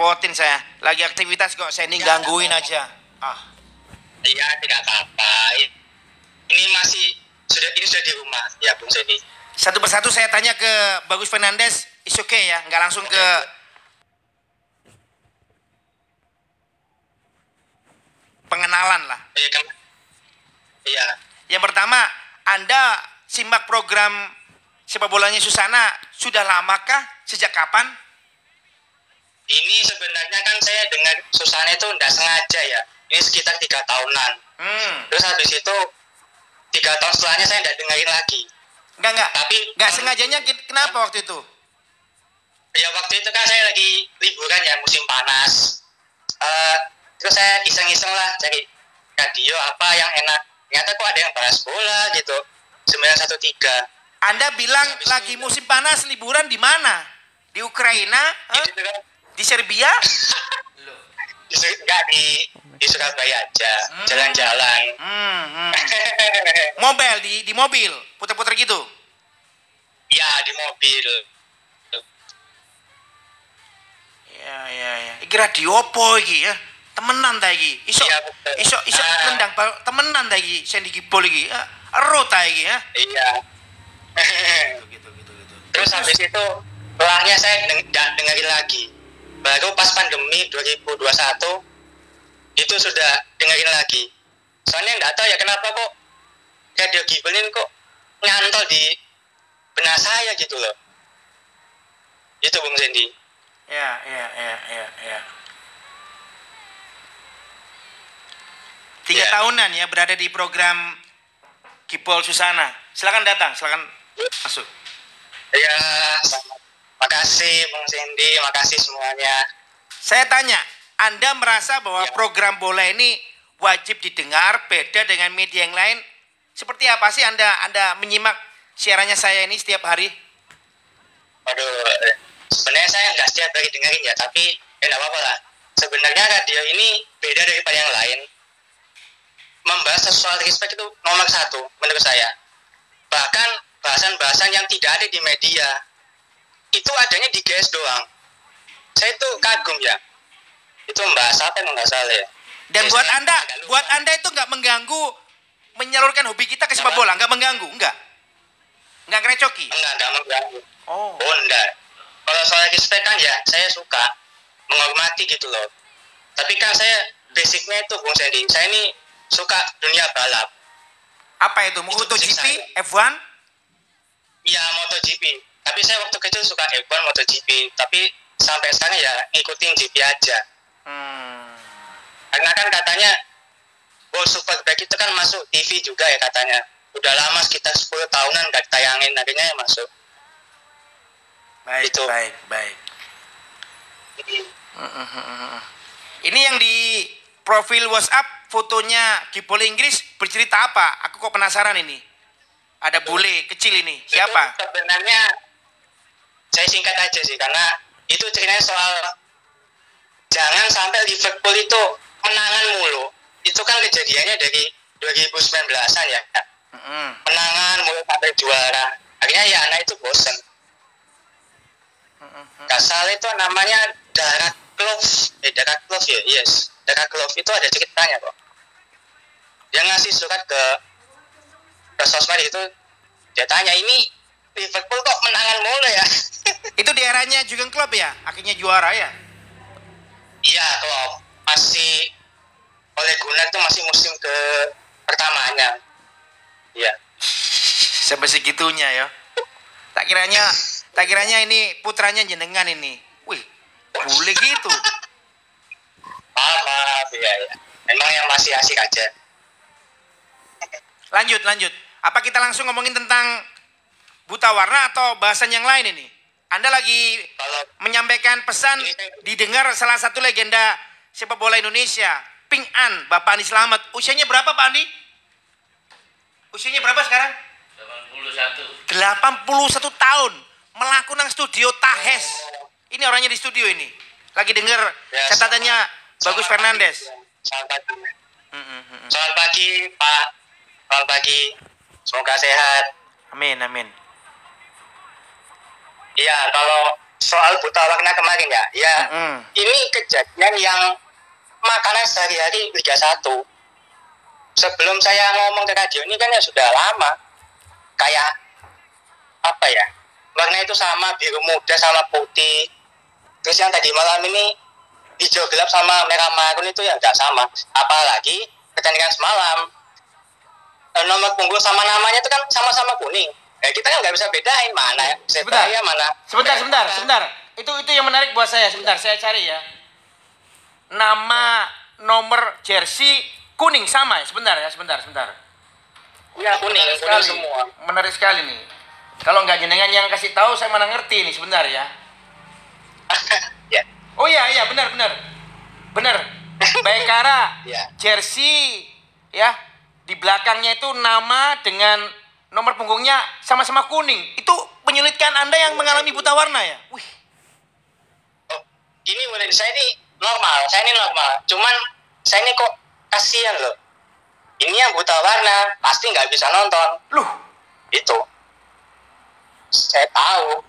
ngerepotin saya. Lagi aktivitas kok saya ini gangguin aja. Ah. Iya, tidak apa-apa. Ini masih sudah ini sudah di rumah ya Bung Sedi. Satu persatu saya tanya ke Bagus Fernandes, is okay ya, nggak langsung ke pengenalan lah. Iya kan? Iya. Yang pertama, Anda simak program sepak bolanya Susana sudah lamakah? Sejak kapan? Ini sebenarnya kan saya dengan Susana itu tidak sengaja ya. Ini sekitar tiga tahunan. Hmm. Terus habis itu tiga tahun setelahnya saya tidak dengerin lagi. Enggak, enggak. Tapi Enggak sengajanya kenapa waktu itu? ya waktu itu kan saya lagi liburan ya musim panas. Eh, terus saya iseng-iseng lah cari radio apa yang enak. Ternyata kok ada yang bahas bola gitu. 913. Anda bilang Habis lagi musim panas liburan di mana? Di Ukraina? Gitu kan. Di Serbia? Di, enggak di di Surabaya aja, Hmm. jalan-jalan. Hmm, hmm. Mobil di di mobil, putar-putar gitu. ya di mobil. Ya ya ya. Iki radio opo iki ya? Temenan ta iki. Iso Iya, betul. iso iso Ah. nendang bal temenan ta iki sing digibol iki. Ya, Ero ta iki ya. Iya. Gitu gitu gitu. Terus habis itu setelahnya saya deng dengerin lagi. Baru pas pandemi 2021 itu sudah dengerin lagi. Soalnya nggak tahu ya kenapa kok radio Gibel ini kok nyantol di benak saya gitu loh. Itu Bung Sandy. Ya ya ya ya ya. Tiga Ya. tahunan ya berada di program Kipol Susana. Silakan datang, silakan masuk. Ya, sama. Makasih Bung Sandy, makasih semuanya. Saya tanya, Anda merasa bahwa Ya. program bola ini wajib didengar beda dengan media yang lain? Seperti apa sih Anda Anda menyimak siarannya saya ini setiap hari? Aduh, eh, sebenarnya saya nggak setiap hari dengerin ya, tapi ya nggak apa-apa lah. Sebenarnya radio ini beda daripada yang lain. Membahas soal respect itu nomor satu menurut saya. Bahkan bahasan-bahasan yang tidak ada di media itu adanya di GS doang. Saya itu kagum ya. Itu apa yang nggak salah ya. Dan Ya, buat Anda, buat Anda itu nggak mengganggu menyalurkan hobi kita ke sepak bola, nggak mengganggu, enggak? Nggak ngerecoki? Enggak, enggak mengganggu. Oh. Oh enggak. Kalau soal respect kan ya saya suka menghormati gitu loh. Tapi kan saya basicnya itu Bung Sandy. Saya ini suka dunia balap. Apa itu? MotoGP, saya. F1? Ya MotoGP. Tapi saya waktu kecil suka F1 MotoGP. Tapi sampai sekarang ya ngikutin GP aja. Hmm. Karena kan katanya World Superbike itu kan masuk TV juga ya katanya. Udah lama sekitar 10 tahunan nggak ditayangin. Akhirnya ya masuk. Baik, Itu. baik, baik. Ini yang di profil WhatsApp fotonya Kipol Inggris bercerita apa? Aku kok penasaran ini. Ada bule kecil ini. Siapa? Itu sebenarnya saya singkat aja sih karena itu ceritanya soal jangan sampai Liverpool itu menangan mulu. Itu kan kejadiannya dari 2019-an ya. Mm-mm. Menangan mulu sampai juara. Akhirnya ya anak itu bosen. Gak salah itu namanya Darat Glove. Eh Darat Glove ya, yes. Darat Glove itu ada ceritanya kok. Dia ngasih surat ke ke sosmed itu dia tanya ini Liverpool kok menangan mulu ya Itu di eranya Jurgen Klopp ya? Akhirnya juara ya? iya kalau masih oleh Gunnar itu masih musim ke pertamanya iya Sampai segitunya ya. Tak kiranya tak kiranya ini putranya jenengan ini. Wih, bule gitu. maaf maaf ya ya emang yang masih asik aja Lanjut, lanjut. Apa kita langsung ngomongin tentang buta warna atau bahasan yang lain ini? Anda lagi kalau menyampaikan pesan didengar salah satu legenda sepak bola Indonesia, Ping An, Bapak Andi Slamet. Usianya berapa Pak Andi? Usianya berapa sekarang? 81 81 tahun. Melaku nang studio Tahes. Ini orangnya di studio ini. Lagi denger Ya, catatannya selamat- Bagus selamat Fernandes. selamat pagi Mm, mm, mm, mm. selamat pagi Pak selamat pagi semoga sehat Amin, amin. Iya, kalau soal buta warna kemarin ya. Ya Mm-mm. ini kejadian yang makanan sehari-hari Liga 1 sebelum saya ngomong ke radio ini kan ya sudah lama. Kayak apa ya warna itu sama biru muda sama putih. Terus yang tadi malam ini hijau gelap sama merah marun itu ya nggak sama. Apalagi pertandingan semalam. Eh, nomor punggung sama namanya itu kan sama-sama kuning ya kita kan nggak bisa bedain mana Sebentar. Sebaya mana Sebentar, sebentar, merah. sebentar. Itu itu yang menarik buat saya. Sebentar, saya cari ya. Nama nomor jersey kuning sama ya. Sebentar ya, sebentar, sebentar. ya kuning Menarik kuning sekali. semua Menarik sekali nih. Kalau nggak jenengan yang kasih tahu, saya mana ngerti nih. Sebentar ya. ya Oh iya, iya, benar, benar. Benar. Baikara, Ya. jersey ya di belakangnya itu nama dengan nomor punggungnya sama-sama kuning. Itu menyulitkan Anda yang mengalami buta warna ya? Wih. oh, ini menurut saya ini normal saya ini normal cuman saya ini kok kasihan loh ini yang buta warna pasti nggak bisa nonton Loh, itu saya tahu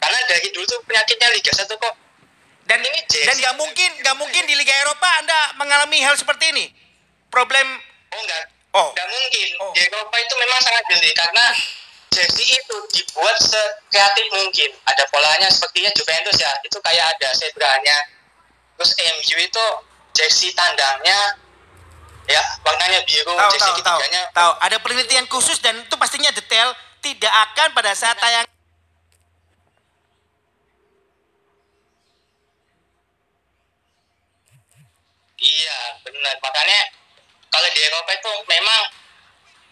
karena dari dulu tuh penyakitnya Liga 1 kok dan Ini jersey. dan nggak mungkin nggak mungkin di Liga Eropa Anda mengalami hal seperti ini. Problem oh enggak Oh. nggak mungkin. Oh. di Eropa itu memang sangat jeli karena jersey itu dibuat sekreatif mungkin. Ada polanya sepertinya Juventus ya. Itu kayak ada zebranya terus MU itu jersey tandangnya ya warnanya biru tahu jersey tahu tahu ada penelitian khusus dan itu pastinya detail tidak akan pada saat tayang. Iya, benar. Makanya kalau di Eropa itu memang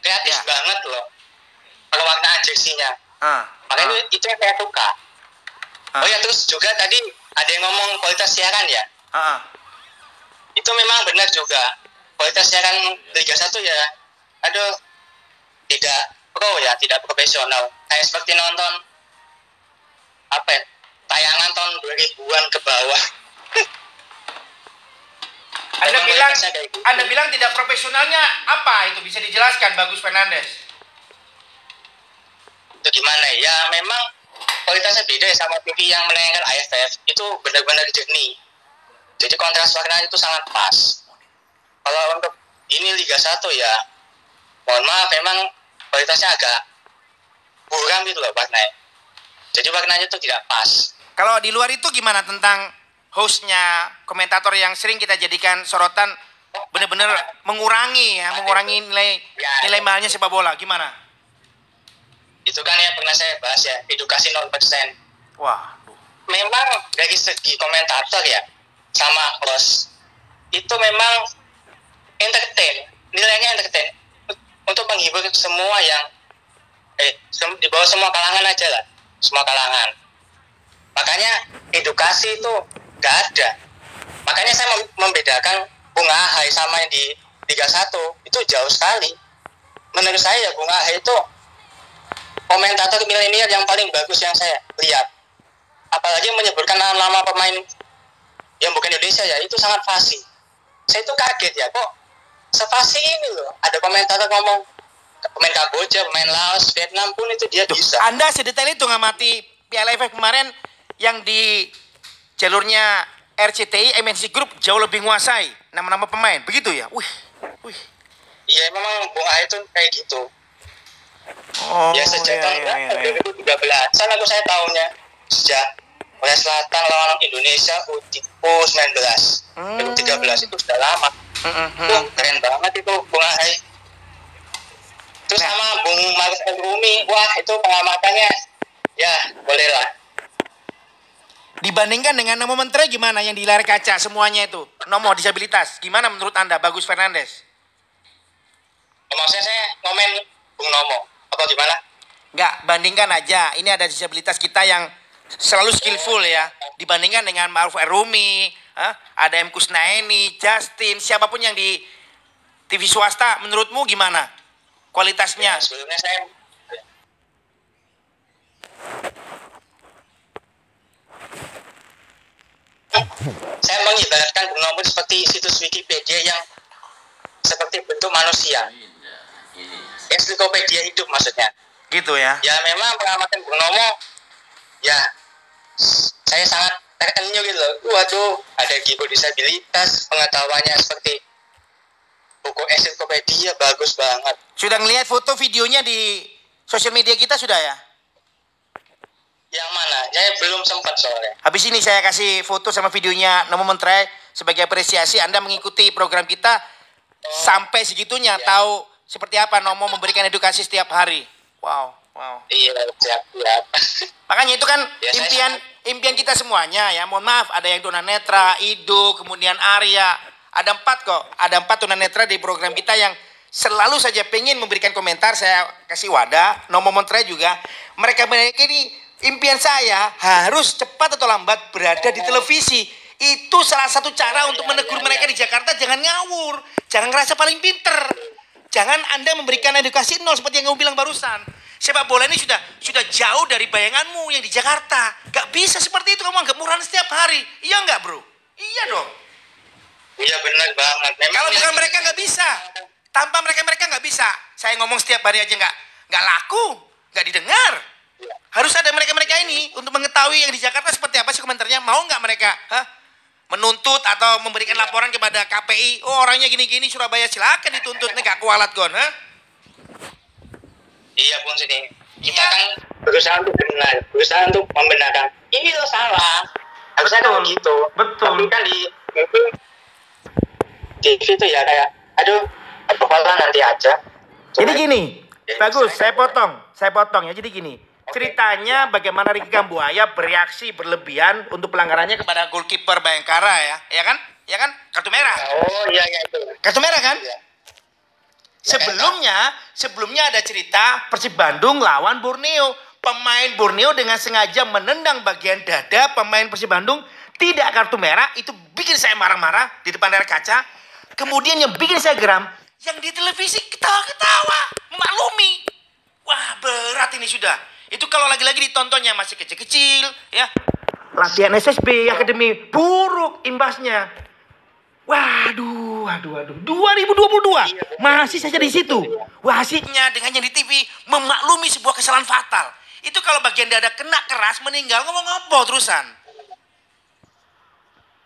kreatif Ya. banget loh. Pewarnaan jersey-nya. ah, Makanya itu, itu yang saya suka. ah, Oh ya, terus juga tadi ada yang ngomong kualitas siaran ya. ah, ah. Itu memang benar juga. Kualitas siaran Liga 1 ya, aduh, tidak pro ya, tidak profesional. Kayak seperti nonton, apa ya, tayangan tahun 2000-an ke bawah. Anda Memang bilang. Anda bilang tidak profesionalnya apa? Itu bisa dijelaskan Bagus Fernandes. Itu gimana ya? Ya, memang kualitasnya beda ya sama TV yang menayangkan AFF itu benar-benar jernih. Jadi kontras warna itu sangat pas. Kalau untuk ini Liga 1 ya mohon maaf memang kualitasnya agak buram gitu loh warnanya. Jadi warnanya itu tidak pas. Kalau di luar itu gimana tentang hostnya, komentator yang sering kita jadikan sorotan benar-benar mengurangi ya, mengurangi nilai nilai mahalnya sepak bola. Gimana? itu kan yang pernah saya bahas ya edukasi 0% Wah, memang dari segi komentator ya sama host itu memang entertain nilainya entertain untuk menghibur semua yang eh di bawah semua kalangan aja lah semua kalangan makanya edukasi itu gak ada. Makanya saya mem- membedakan Bung Ahai sama yang di Liga 1 itu jauh sekali. Menurut saya ya Bung Ahai itu komentator milenial yang paling bagus yang saya lihat. Apalagi menyebutkan nama-nama pemain yang bukan Indonesia ya itu sangat fasih. Saya itu kaget ya kok sefasih ini loh. Ada komentator ngomong pemain Kamboja, pemain Laos, Vietnam pun itu dia Duh, bisa. Anda sedetail itu ngamati Piala AFF kemarin yang di jalurnya RCTI MNC Group jauh lebih menguasai nama-nama pemain. Begitu ya? Wih. Wih. iya memang Bung Ahai itu kayak gitu Oh, ya sejak tahun iya, iya, iya. 2013 sana aku saya tahunya sejak Korea Selatan lawan Indonesia U19 Hmm. 2013 itu sudah lama Mm, mm, mm. Wah, keren banget itu Bung Ahai. Terus Nah. sama Bung Marus El Rumi, wah itu pengamatannya ya boleh lah. Dibandingkan dengan nomor menteri gimana yang di layar kaca semuanya itu? Nomor disabilitas gimana menurut anda? Bagus Fernandes? Maksudnya saya ngomen Bung Nomo, apa gimana? Nggak bandingkan aja. Ini ada disabilitas kita yang selalu skillful ya. Dibandingkan dengan Maruf Erumi, ah, ada M. Kusnaini, Justin, siapa pun yang di TV swasta menurutmu gimana? Kualitasnya? Sebelumnya saya saya mengibaratkan Bung seperti situs Wikipedia yang seperti bentuk manusia. Ensiklopedia hidup maksudnya. Gitu ya? ya memang pengamatan Bung Nomo ya saya sangat terenyuh gitu loh waduh ada Gigo disabilitas pengetahuannya seperti buku ensiklopedia bagus banget Sudah ngelihat foto videonya di sosial media kita sudah ya? Yang mana saya belum sempat soalnya Habis ini saya kasih foto sama videonya Nomo Menteri sebagai apresiasi Anda mengikuti program kita sampai segitunya tahu seperti apa Nomo memberikan edukasi setiap hari. Wow, wow. iya siap siap Makanya itu kan Ya, saya impian impian kita semuanya ya. Mohon maaf ada yang tunanetra, Ido, kemudian Arya. Ada empat kok. Ada empat tunanetra di program kita yang selalu saja pengen memberikan komentar. Saya kasih wadah. Nomo Menteri juga. Mereka mereka ini impian saya harus cepat atau lambat berada di televisi. Itu salah satu cara untuk menegur mereka di Jakarta. Jangan ngawur. Jangan ngerasa paling pinter. Jangan Anda memberikan edukasi nol seperti yang kamu bilang barusan. Sepak bola ini sudah sudah jauh dari bayanganmu yang di Jakarta. Gak bisa seperti itu kamu anggap murahan setiap hari. Iya nggak bro? Iya dong. iya benar banget memang Kalau bukan yang- mereka nggak bisa. Tanpa mereka mereka nggak bisa. Saya ngomong setiap hari aja nggak nggak laku, nggak didengar. Harus ada mereka-mereka ini untuk mengetahui yang di Jakarta seperti apa sih komentarnya. Mau nggak mereka? Hah? Menuntut atau memberikan laporan kepada KPI. Oh orangnya gini-gini Surabaya silakan dituntut nih gak kualat gon. Hah? Iya pun sini. Kita Iya. kan berusaha untuk benar, berusaha untuk membenarkan. Ini lo salah. Harusnya kan Betul. gitu. Betul. Tapi kan di TV itu ya kayak, aduh, pokoknya nanti aja. Jadi gini, Ya, bagus, saya- saya potong, saya potong ya. Jadi gini, ceritanya bagaimana Ricky Kambuaya bereaksi berlebihan untuk pelanggarannya kepada goalkeeper Bayangkara ya, ya kan? Ya kan? Kartu merah. Oh iya iya itu. Kartu merah kan? Iya. Sebelumnya, sebelumnya ada cerita Persib Bandung lawan Borneo. Pemain Borneo dengan sengaja menendang bagian dada pemain Persib Bandung tidak kartu merah. Itu bikin saya marah-marah di depan layar kaca. Kemudian yang bikin saya geram, yang di televisi ketawa-ketawa, maklumi. Wah berat ini sudah. Itu kalau lagi-lagi ditontonnya masih kecil-kecil, ya. Latihan SSB, akademi, buruk imbasnya. Waduh, waduh, waduh. 2022 masih saja di situ. Wasitnya dengan yang di TV memaklumi sebuah kesalahan fatal. Itu kalau bagian dada kena keras meninggal ngomong apa terusan.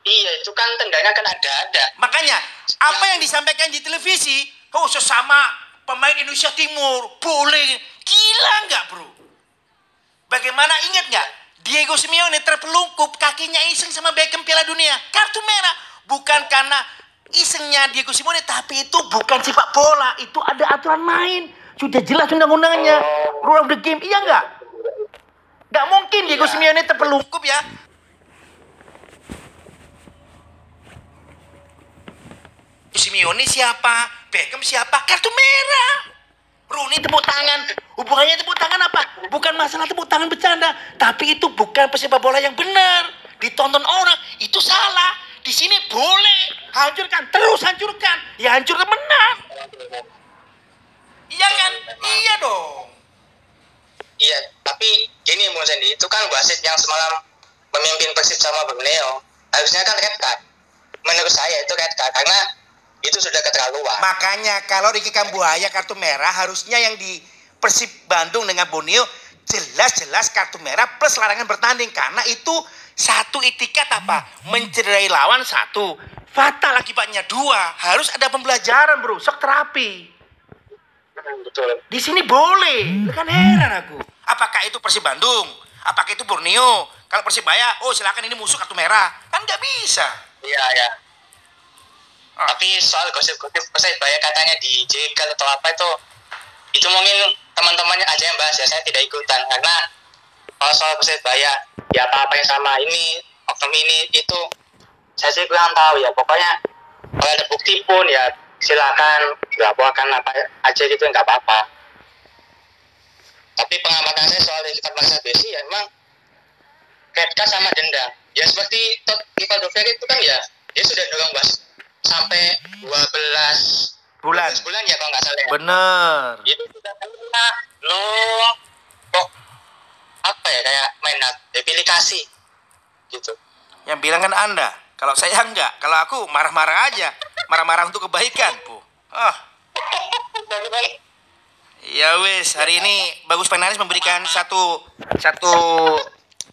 Iya, itu kan tendanya kan ada-ada. Makanya apa yang disampaikan di televisi, oh sesama pemain Indonesia Timur boleh gila nggak bro? Bagaimana ingat nggak? Diego Simeone terpelungkup kakinya iseng sama Beckham Piala Dunia. Kartu merah bukan karena isengnya Diego Simeone, tapi itu bukan sepak bola, itu ada aturan main. Sudah jelas undang-undangnya, rule of the game, iya nggak? Nggak mungkin Diego Simeone terpelungkup ya. Simeone siapa? Beckham siapa? Kartu merah. Rooney tepuk tangan. Hubungannya tepuk tangan apa? Bukan masalah tepuk tangan bercanda, tapi itu bukan pesepak bola yang benar. Ditonton orang itu salah. Di sini boleh hancurkan, terus hancurkan. Ya hancurkan menang. Iya kan? Iya dong. Iya, tapi gini Bung Sandy, itu kan wasit yang semalam memimpin Persib sama Borneo. Harusnya kan red card. Menurut saya itu red card karena itu sudah keterlaluan. Makanya kalau Ricky Kambuaya kartu merah harusnya yang di Persib Bandung dengan Borneo jelas-jelas kartu merah plus larangan bertanding. Karena itu satu itikat apa? Mencederai lawan satu. Fatal akibatnya. Dua harus ada pembelajaran bro. Shock terapi. Betul. di sini boleh. Kan heran aku. Apakah itu Persib Bandung? Apakah itu Borneo? Kalau Persibaya oh silakan ini musuh kartu merah. Kan nggak bisa. Iya, ya. Tapi soal gosip-gosip Persibaya katanya dijegal atau apa itu itu mungkin teman-temannya aja yang bahas ya, saya tidak ikutan. Karena kalau soal Persibaya ya apa-apa yang sama ini oknum ini itu saya sih kurang tahu ya. Pokoknya kalau ada bukti pun ya silakan dilaporkan apa aja gitu nggak apa-apa. Tapi pengamatan saya soal kita bangsa besi ya emang red card sama denda. Ya seperti Todd Ivaldo Ferry itu kan ya dia sudah dorong bas sampai 12 bulan 12 bulan ya kalau nggak salah ya. bener itu sudah kena lo kok apa ya kayak main pilih kasih gitu Yang bilang kan Anda. Kalau saya enggak. Kalau aku marah-marah aja. Marah-marah untuk kebaikan, Bu. Ah, ya wis, hari ini Bagus Penaris memberikan satu satu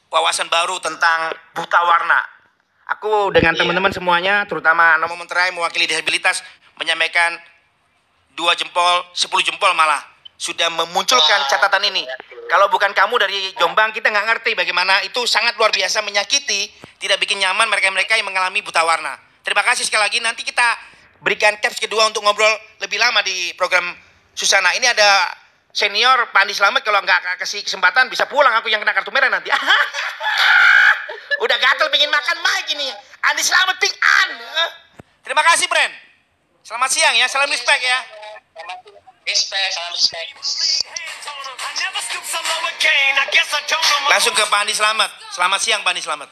wawasan baru tentang buta warna. Aku dengan Iya. teman-teman semuanya, terutama Nomo Menterai mewakili disabilitas, menyampaikan dua jempol, sepuluh jempol malah sudah memunculkan catatan ini. Kalau bukan kamu dari Jombang, kita nggak ngerti bagaimana itu sangat luar biasa menyakiti, tidak bikin nyaman mereka-mereka yang mengalami buta warna. Terima kasih sekali lagi. Nanti kita berikan caps kedua untuk ngobrol lebih lama di program Susana. Ini ada senior Pak Andi Slamet kalau nggak kasih kesempatan bisa pulang aku yang kena kartu merah nanti. Udah gatel pengen makan Mike ini. Andi Slamet ping an. Terima kasih, Bren. Selamat siang ya. Salam respect ya. Respect, salam respect. Langsung ke Pak Andi Slamet. Selamat siang Pak Andi Slamet.